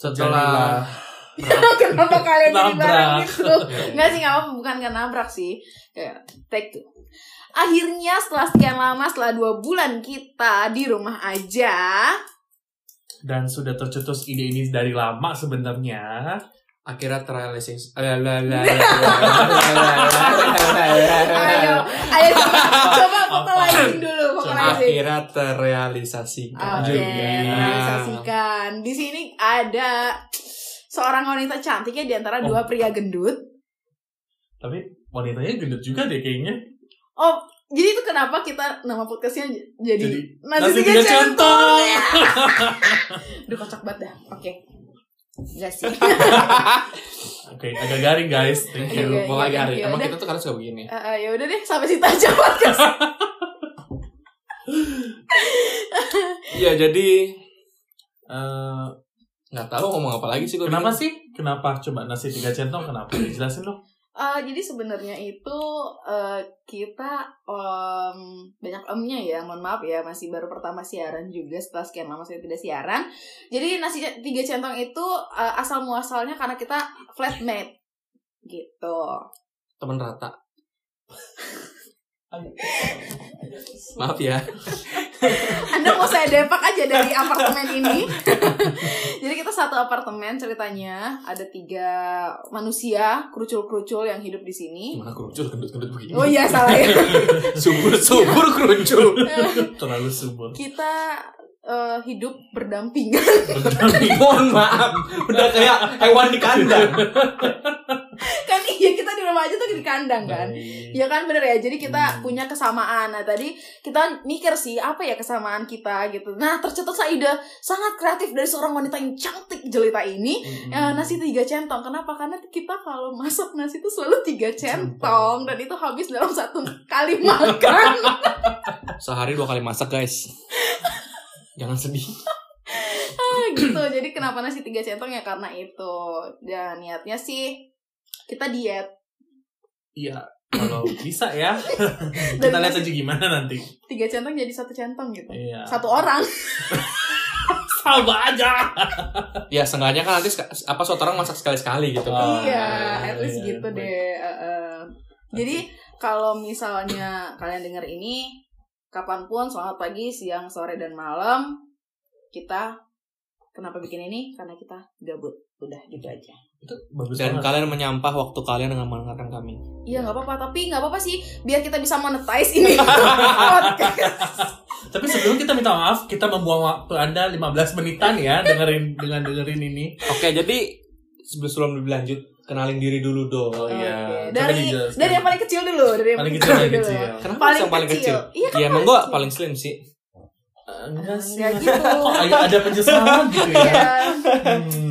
Setelah Kenapa kalian jadi bareng gitu? Iya. Enggak sih, enggak apa bukan karena nabrak sih. Kayak take two. Akhirnya setelah sekian lama, setelah dua bulan kita di rumah aja, dan sudah tercetus ide ini dari lama sebenarnya. Akhirnya terrealisasi. ayo, ayo coba, coba vocalizing dulu, vocalizing. Akhirnya terrealisasi. Oke, realisasikan. Di sini ada seorang wanita cantiknya di antara dua pria gendut. Tapi wanitanya gendut juga deh kayaknya. Oh, jadi itu kenapa kita nama podcastnya jadi, Jadi, nasi, nasi tiga centong. Aduh kocak banget dah. Oke. Enggak sih. Oke, agak garing guys. Thank you. Iya, Mulai iya, hari. iya, Emang kita tuh kadang suka begini. Eh, eh, ya udah deh sampai situ aja podcast. Iya jadi eh nggak tahu ngomong apa lagi sih gue. Kenapa sih? Kenapa coba nasi tiga centong? Kenapa? Jelasin dong. Eh, jadi sebenarnya itu eh, kita em, banyak emnya ya, mohon maaf ya masih baru pertama siaran juga setelah sekian lama saya tidak siaran. Jadi nasi tiga centong itu eh, asal muasalnya karena kita flatmate gitu. Temen rata. Maaf ya. Anda mau saya depak aja dari apartemen ini. Jadi kita satu apartemen ceritanya ada tiga manusia kerucul-kerucul yang hidup di sini. Gimana keruncul gendut-gendut begini? Oh iya salah ya. Subur-subur keruncul. Terlalu subur. kita eh, hidup berdampingan. Mohon maaf. Udah kayak hewan di kandang. Aja tuh di kandang kan. Baik. Ya kan bener ya. Jadi kita Hmm. punya kesamaan. Nah tadi kita mikir sih apa ya kesamaan kita gitu. Nah tercetuslah ide sangat kreatif dari seorang wanita yang cantik jelita ini. Mm-mm. Ya, nasi tiga centong. Kenapa? Karena kita kalau masak nasi itu selalu tiga centong dan itu habis dalam satu kali makan. Sehari dua kali masak guys. Jangan sedih. gitu. Jadi kenapa nasi tiga centong ya karena itu. Dan niatnya sih kita diet. Iya, kalau bisa ya. Kita lihat aja gimana nanti. tiga centong jadi satu centong gitu. Iya. Satu orang. Sama aja. Ya seenggaknya kan nanti apa suatu orang masak sekali-sekali gitu. Oh, iya, at least iya, gitu baik. deh. Eh, eh. Jadi kalau misalnya kalian dengar ini kapan pun selamat pagi, siang, sore dan malam kita kenapa bikin ini? Karena kita gabut. Udah gitu aja. Itu bagus Dan banget. kalian menyampah waktu kalian dengan mendengarkan kami. Iya nggak apa-apa, tapi nggak apa-apa sih biar kita bisa monetize ini. Tapi sebelum kita minta maaf, kita membuang waktu Anda 15 menitan ya dengerin dengan dengerin ini. Oke, jadi sebelum sebelum lebih lanjut, kenalin diri dulu dong. Oh, iya. Dari dijelaskan. dari yang paling kecil dulu, dari yang Paling kecil, paling dulu. kecil. Kenapa Paling yang paling kecil. kecil? Iya kan Ya emang paling gue kecil. paling slim sih. Enggak sih. Nggak gitu. Kok ada penyesalan gitu ya. Iya. Hmm.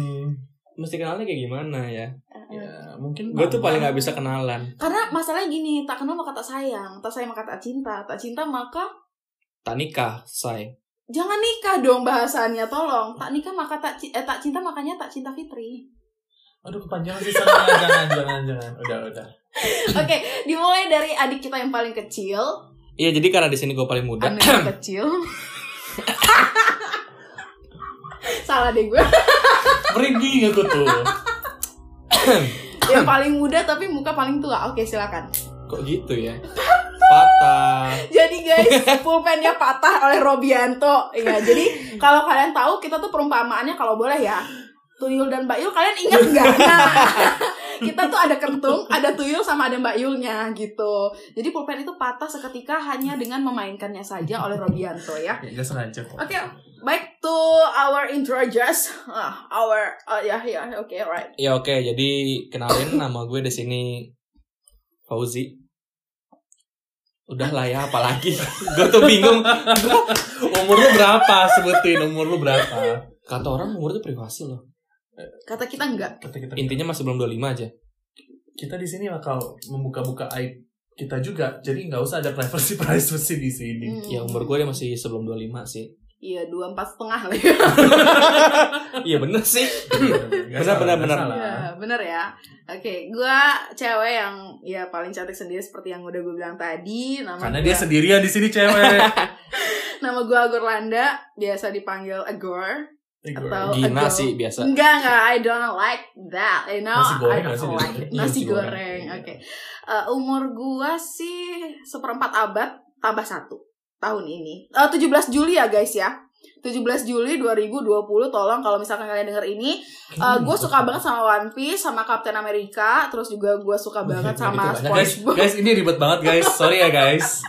Mesti kenalnya kayak gimana ya? Ya, mungkin Gue tuh paling gak bisa kenalan. Karena masalahnya gini, tak kenal maka tak sayang, tak sayang maka tak cinta, tak cinta maka Tak nikah, say. jangan nikah dong bahasannya, tolong. Tak nikah maka tak eh, tak cinta makanya tak cinta Fitri. Aduh kepanjangan sih sana. jangan, jangan, jangan. Udah, udah. Oke, dimulai dari adik kita yang paling kecil, Iya, jadi karena di sini gue paling muda. Yang kecil. Salah deh gue. Merinding aku tuh. yang paling muda tapi muka paling tua. Oke, silakan. Kok gitu ya? Patah. Jadi guys, pulpennya patah oleh Robianto. Ya, jadi kalau kalian tahu kita tuh perumpamaannya kalau boleh ya. Tuyul dan Mbak Yul kalian ingat nggak? Nah, kita tuh ada kentung, ada tuyul sama ada Mbak Yulnya gitu. Jadi pulpen itu patah seketika hanya dengan memainkannya saja oleh Robianto ya. Ya, sengaja kok. Oke, back to our intro just ah, our uh, ya ya oke right. Ya oke, jadi kenalin nama gue di sini Fauzi. Udah lah ya, apalagi. gue tuh bingung. Umur lu berapa? Sebutin umur lu berapa? Kata orang umur itu privasi loh. Kata kita enggak. Kata kita Intinya masih belum 25 aja. kita di sini bakal membuka-buka aib kita juga. Jadi nggak usah ada privacy privacy di sini. Hmm. Ya umur gue dia masih sebelum 25 sih. Iya dua empat setengah lah ya. Iya bener sih. Nggak Benar, salah, benar, nggak benar. salah. Iya, bener ya. Oke, gua cewek yang ya paling cantik sendiri seperti yang udah gue bilang tadi. Nama Karena gua, dia sendirian di sini cewek. Nama gua Agor Landa, biasa dipanggil Agor. Atau- Gina aduh. sih biasa. Enggak, enggak, I don't like that. You know, Nasi goreng I don't like it. Iya, Nasi goreng. goreng, oke. Eh, umur gua sih seperempat abad tambah satu tahun ini. Eh 17 Juli ya guys ya. 17 Juli 2020 tolong kalau misalkan kalian denger ini eh gue suka banget sama One Piece sama Captain America terus juga gue suka banget sama banyak, Guys, SpongeBob guys ini ribet banget guys. Sorry ya guys.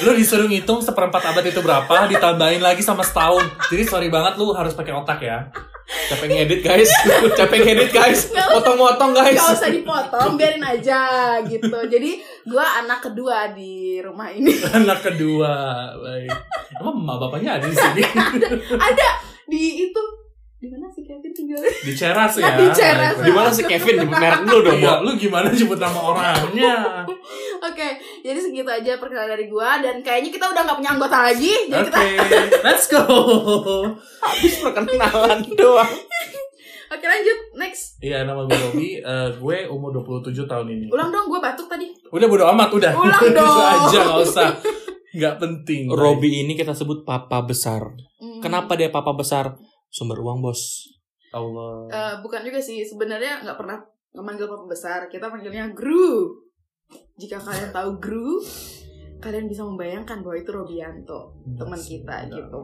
Lu disuruh ngitung seperempat abad itu berapa, ditambahin lagi sama setahun. Jadi sorry banget lu harus pakai otak ya. Capek ngedit guys. Capek ngedit guys. Potong-potong guys. Gak usah dipotong, biarin aja gitu. Jadi gue anak kedua di rumah ini. Anak kedua. Baik. Emang bapaknya ada di sini? Ada di itu di mana sih Kevin tinggalnya? Di Ceras ya. Di Ceras. Di mana sih Kevin? Nyebut merek dulu dong, Iya, Bo. lu gimana nyebut nama orangnya? Oke, jadi segitu aja perkenalan dari gua dan kayaknya kita udah nggak punya anggota lagi. Jadi Oke, kita let's go. Habis perkenalan doang. Oke, lanjut. Next. Iya, nama gue Robi. Eh, gue umur 27 tahun ini. Ulang dong, gua batuk tadi. Udah bodo amat, udah. Ulang Itu dong. aja, gak usah. Gak penting. Robi ini kita sebut papa besar. Hmm. Kenapa dia papa besar? Sumber uang, Bos. Allah. Eh, bukan juga sih, sebenarnya nggak pernah memanggil papa besar. Kita panggilnya Gru. Jika kalian tahu Gru, kalian bisa membayangkan bahwa itu Robianto, teman kita gitu.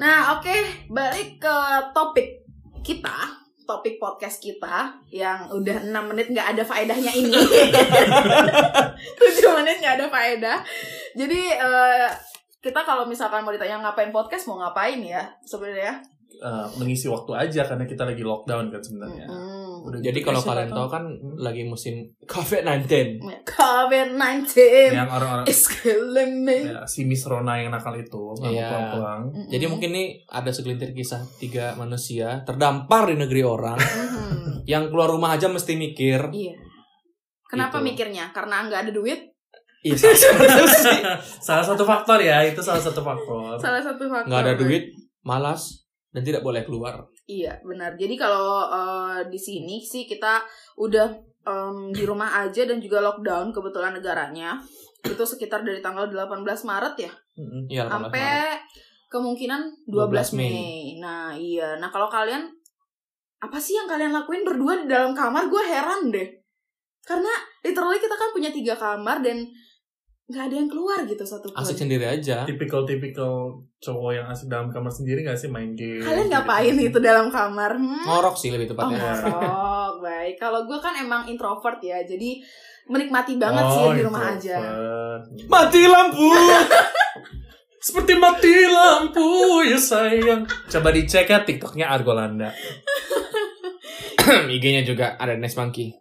Nah, oke, balik ke topik kita, topik podcast kita yang udah 6 menit nggak ada faedahnya ini. 7 menit nggak ada faedah. Jadi eh, kita kalau misalkan mau ditanya ngapain podcast mau ngapain ya sebenarnya? Eh, mengisi waktu aja karena kita lagi lockdown kan sebenarnya. Mm. Udah Jadi gitu, kalau kalian tahu kan lagi musim COVID-19. COVID-19 yang orang-orang is killing me. ya, si Miss Rona yang nakal itu Iya. pulang-pulang. Mm-mm. Jadi mungkin nih ada segelintir kisah tiga manusia terdampar di negeri orang Mhm. yang keluar rumah aja mesti mikir. Iya. Kenapa Gitu. mikirnya? Karena nggak ada duit? Iya, salah salah satu faktor ya, itu salah satu faktor. Salah satu faktor. Nggak ada duit, malas, dan tidak boleh keluar. Iya, benar. Jadi kalau eh, di sini sih kita udah em, di rumah aja dan juga lockdown kebetulan negaranya. Itu sekitar dari tanggal 18 Maret ya. Iya, 18 Maret. sampai kemungkinan 12 12 Mei. Nah, iya. Nah, kalau kalian apa sih yang kalian lakuin berdua di dalam kamar? Gue heran deh. Karena literally kita kan punya tiga kamar dan nggak ada yang keluar gitu satu pun. Asik sendiri aja. Tipikal-tipikal cowok yang asik dalam kamar sendiri gak sih main game? Kalian ngapain itu dalam kamar? Hmm? Ngorok sih lebih Oh, tepatnya. ngorok. Baik. Kalau gue kan emang introvert ya. Jadi menikmati banget Oh, sih di rumah aja. Mati lampu. Seperti mati lampu ya sayang. Coba dicek ya TikToknya Argolanda. IG-nya juga ada Next Monkey.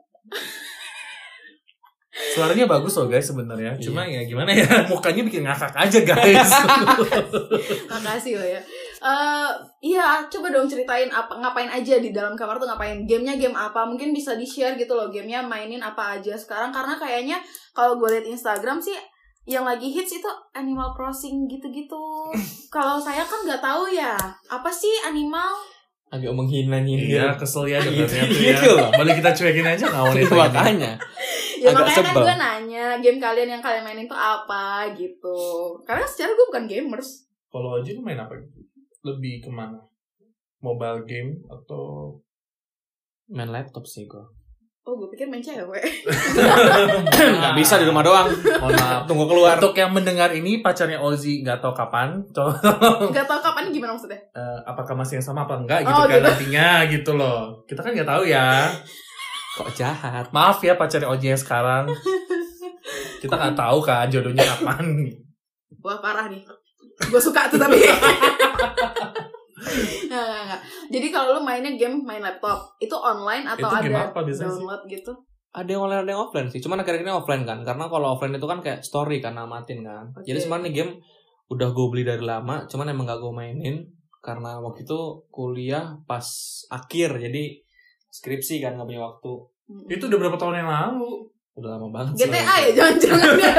Suaranya bagus loh guys sebenarnya. Iya. Cuma ya gimana ya mukanya bikin ngakak aja guys. Makasih lo ya. Eh, iya, coba dong ceritain apa ngapain aja di dalam kamar tuh ngapain? Gamenya game apa? Mungkin bisa di share gitu loh. Gamenya mainin apa aja sekarang? Karena kayaknya kalau gue liat Instagram sih yang lagi hits itu Animal Crossing gitu-gitu. kalau saya kan nggak tahu ya apa sih animal? Agak menghina Iya nyindir. kesel ya Gitu, dengarnya tuh ya. gitu loh. Boleh kita cuekin aja nggak wanita ini? Makanya. Ya Agak makanya kan sebel. gue nanya game kalian yang kalian mainin tuh apa gitu. Karena secara gue bukan gamers. Kalau aja lu main apa? Lebih ke mana? Mobile game atau Main laptop sih gue. Oh, gue pikir main cewek. Nggak bisa di rumah doang. Mohon maaf. Tunggu keluar. Untuk yang mendengar ini pacarnya Ozzy nggak tahu kapan, co- Gak tau kapan gimana maksudnya. eh, apakah masih yang sama apa enggak gitu Oh, kan gitu. nantinya gitu loh. Kita kan nggak tahu ya. Kok jahat? Maaf ya pacarnya yang sekarang. Kita nggak tahu kan jodohnya kapan. Wah parah nih. Gue suka tuh tapi. Nggak, nggak, nggak. Jadi kalau lu mainnya game main laptop, itu online atau Itu game ada apa biasanya sih? download gitu? Ada yang online ada yang offline sih. Cuman akhir-akhir ini offline kan. Karena kalau offline itu kan kayak story kan namatin kan. Oke. Jadi sebenarnya game udah gue beli dari lama. Cuman emang gak gue mainin. Karena waktu itu kuliah pas akhir. Jadi skripsi kan gak punya waktu. Hmm. Itu udah berapa tahun yang lalu? Udah lama banget sih. GTA ya jangan-jangan ya.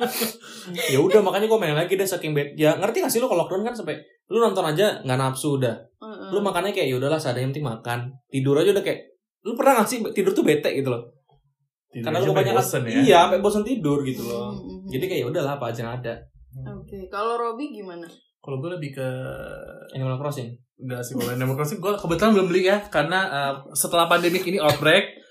ya udah makanya gue main lagi deh saking bed. Ya ngerti gak sih lu kalau lockdown kan sampai lu nonton aja nggak nafsu udah. Heeh. Lu makannya kayak ya udahlah seadanya yang penting makan. Tidur aja udah kayak lu pernah gak sih tidur tuh bete gitu loh. Tidur Karena lu kebanyakan bosen ya. Iya, sampai bosan tidur gitu loh. Hmm, hmm, hmm. Jadi kayak ya udahlah apa aja yang ada. Oke, kalau Robi gimana? Kalau gue lebih ke Animal Crossing. Enggak sih kalau Animal Crossing gue kebetulan belum beli ya karena uh, setelah pandemik ini outbreak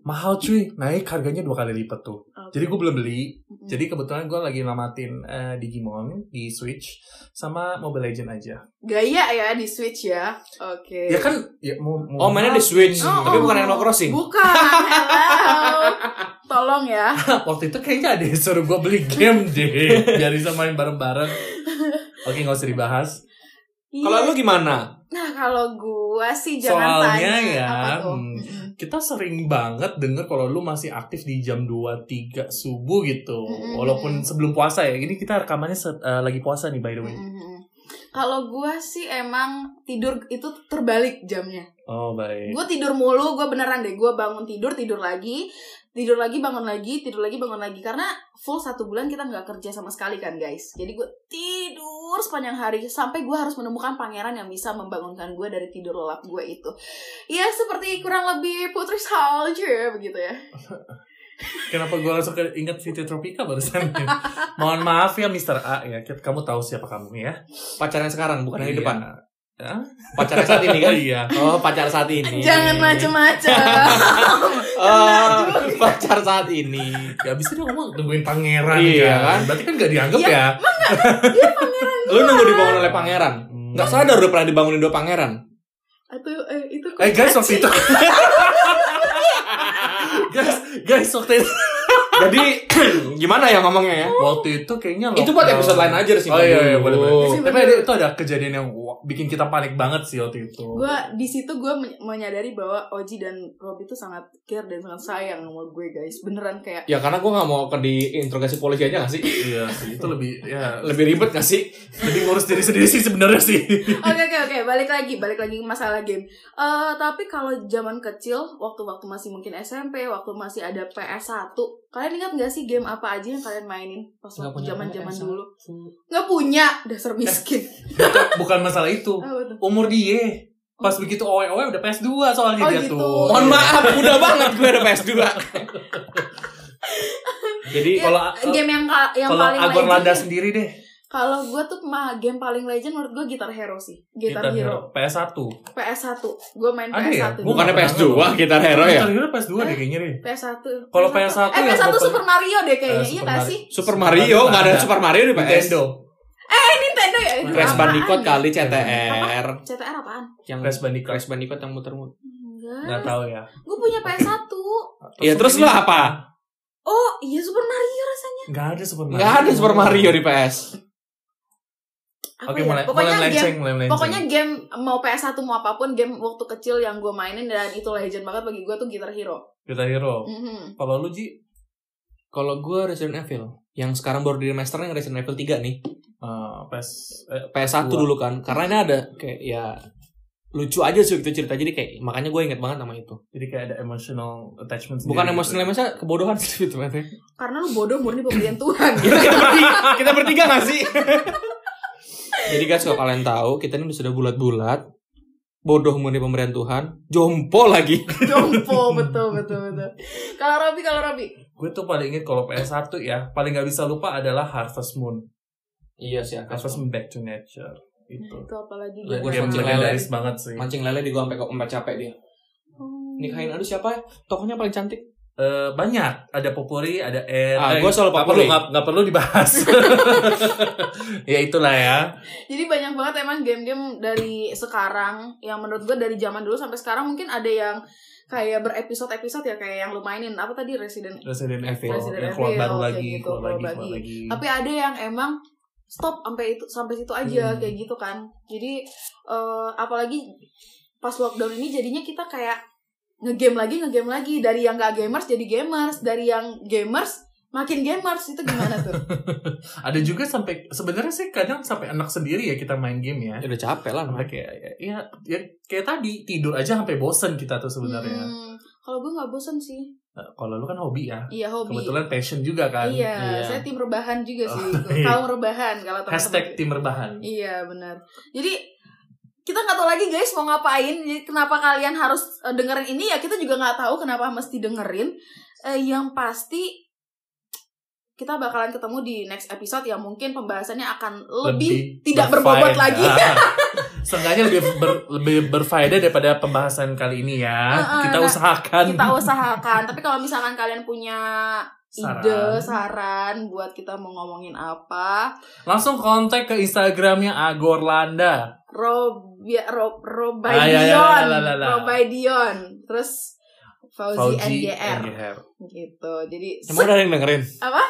mahal cuy naik harganya dua kali lipat tuh. Oke. Jadi gue belum beli. Mm-mm. Jadi kebetulan gue lagi namatin uh, Digimon di Switch sama Mobile Legend aja. gaya ya di Switch ya. Oke. Ya kan ya mau, mau Oh, mainnya di Switch, Oh, tapi oh. bukan Animal Crossing. Bukan. Hello. Tolong ya. waktu itu kayaknya ada yang suruh gue beli game deh biar bisa main bareng-bareng. Oke nggak usah dibahas. Kalau Iya. lu gimana? Nah, kalau gua sih jangan Soalnya tanya ya, apa tuh. hmm, kita sering banget denger kalau lu masih aktif di jam 2 3 subuh gitu. Mm-mm. Walaupun sebelum puasa ya. Ini kita rekamannya set- eh, lagi puasa nih by the way. Mm-mm. Kalau gua sih emang tidur itu terbalik jamnya. Oh, baik. Gue tidur mulu, gue beneran deh. Gue bangun tidur, tidur lagi, tidur lagi, bangun lagi, tidur lagi, bangun lagi. Karena full satu bulan kita nggak kerja sama sekali kan guys. Jadi gue tidur sepanjang hari sampai gue harus menemukan pangeran yang bisa membangunkan gue dari tidur lelap gue itu. Ya seperti kurang lebih putri salju begitu ya. Kenapa gue langsung ingat Fitri Tropika barusan? Mohon maaf ya Mr. A ya. Kamu tahu siapa kamu ya? Pacarnya sekarang, bukan yang di Iya. depan. Ya? Pacarnya saat ini kan? Iya. Oh, pacar saat ini. Jangan macem-macem. Oh, pacar saat ini. Ya abis itu ngomong tungguin pangeran Iya, kan. kan? Berarti kan gak dianggap Iya. ya? Lu nunggu dibangun oleh pangeran. Hmm. Nggak sadar udah pernah dibangunin dua pangeran. Atau eh, itu Eh guys waktu itu Guys Guys waktu itu Jadi gimana ya ngomongnya ya? Waktu itu kayaknya Itu buat lockdown. episode lain aja sih. Oh iya iya boleh boleh Tapi ada, itu ada kejadian yang bikin kita panik banget sih waktu itu gue di situ gue men- menyadari bahwa Oji dan Rob itu sangat care dan sangat sayang sama gue guys beneran kayak Ya karena gue gak mau ke diinterogasi polisi aja gak sih? Iya sih itu lebih ya Lebih ribet gak sih? lebih ngurus diri sendiri sih sebenarnya sih Oke oke oke balik lagi balik lagi ke masalah game. Eh tapi kalau zaman kecil waktu-waktu masih mungkin SMP waktu masih ada PS 1 kalian ingat nggak sih game apa aja yang kalian mainin pas waktu zaman-zaman PS1. dulu? Nggak punya dasar miskin. Bukan masalah itu? Umur dia Pas begitu owe-owe udah PS2 soalnya Oh, dia gitu. tuh Mohon maaf, udah banget gue ada PS2. Jadi Iya, Kalau game yang yang kalau paling Agor Lada sendiri deh Kalau gue tuh mah game paling legend menurut gue Guitar Hero sih. Guitar, Guitar Hero. Hero PS1 PS1. Gue main Ada ya? PS1. Gua bukannya PS2, pernah. Gitar Hero ya? Guitar Hero PS2 deh kayaknya deh PS1. Kalau PS1 eh yang PS1 gua- Super Mario deh kayaknya. Eh, iya gak sih? Super Mario, gak ada Super Mario di PS. Nintendo Eh Nintendo ya. Crash Bandicoot ya? kali CTR. CTR apaan? Yang Crash Bandicoot. Crash Bandicoot yang muter-muter. Enggak. Nggak tahu ya Gue punya PS1. Iya, terus lu apa? Oh, iya Super Mario rasanya. Nggak ada Super Mario Gak ada Super Mario di PS. Apa Oke ya? mulai pokoknya mulai game mulai melenceng Pokoknya game mau PS1 mau apa pun game waktu kecil yang gue mainin dan itu legend banget bagi gue tuh Guitar Hero. Guitar Hero Mhm. Kalau lu Ji Kalau gue Resident Evil, yang sekarang baru di remaster yang Resident Evil 3 nih. eh, PS eh, PS1 Dua. dulu kan. Karena ini ada kayak ya lucu aja sih itu cerita jadi kayak makanya gue inget banget sama itu. Jadi kayak ada emotional attachment Bukan sendiri emosional, gitu. maksudnya kebodohan sih itu. Karena lu bodoh murni pemberian Tuhan. kita, kita bertiga, kita bertiga gak sih? Jadi guys kalau kalian tahu kita ini sudah bulat-bulat bodoh murni pemberian Tuhan, jompo lagi. Jompo betul betul betul. Kalau Robi kalau Robi. Gue tuh paling inget kalau PS1 ya Paling gak bisa lupa adalah Harvest Moon Iya sih, Harvest Moon Back to Nature Itu Itu apalagi Lah, game. mancing legendaris banget sih Mancing lele di gua sampai sampai capek dia. Oh. Nikahin aduh siapa ya? Tokohnya paling cantik. Eh, banyak. Ada Popuri ada Air Ah, Eh, gua selalu nggak Popuri. perlu nggak nggak perlu dibahas. Ya itulah ya. Jadi banyak banget emang game-game dari sekarang yang menurut gue dari zaman dulu sampai sekarang mungkin ada yang kayak berepisode-episode ya kayak yang lu mainin. Apa tadi? Resident Resident Evil. Resident yang keluar Evil, baru lagi gitu, keluar keluar lagi. keluar lagi. Tapi ada yang emang stop sampai itu sampai situ aja Hmm. kayak gitu kan. Jadi eh, apalagi pas lockdown ini jadinya kita kayak ngegame lagi ngegame lagi. Dari yang gak gamers jadi gamers. Dari yang gamers makin gamers. Itu gimana tuh? Ada juga sampai sebenarnya sih kadang sampai anak sendiri ya kita main game ya. Ya udah capek lah. Namanya. kayak ya, ya, ya kayak tadi tidur aja sampai bosen kita tuh sebenarnya. Hmm, kalau gue nggak bosen sih. Nah, kalau lu kan hobi ya. Iya hobi. Kebetulan passion juga kan. Iya, Iya. saya tim rebahan juga sih. Oh, iya. kaum rebahan kalau teman-teman. Hashtag tim rebahan. Iya benar. Jadi kita nggak tahu lagi guys mau ngapain. Jadi kenapa kalian harus eh, dengerin ini ya kita juga nggak tahu kenapa mesti dengerin. Eh, yang pasti kita bakalan ketemu di next episode yang mungkin pembahasannya akan lebih, Lebih tidak berbobot lagi. Seenggaknya lebih ber, lebih berfaedah daripada pembahasan kali ini ya. Heeh, Kita nah, usahakan. kita usahakan. Tapi kalau misalkan kalian punya Saran. ide, saran buat kita mau ngomongin apa, Langsung kontak ke Instagramnya Agorlanda. Rob ya, Rob Ah, ya, ya, Robaidion, la, la, la, la. Robaidion, terus Fauzi, Fauzi NGR NGR. gitu. Jadi Emang udah ada yang dengerin? apa?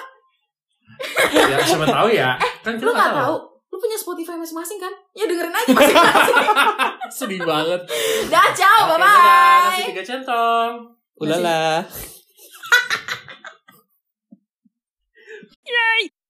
Ya siapa tahu ya. Kan kita Lu nggak nggak tahu? Lu punya Spotify masing-masing kan? Ya dengerin aja masing-masing. Sedih banget. Dah, ciao, Oke, bye dadah. Nasi tiga centong. Ulala.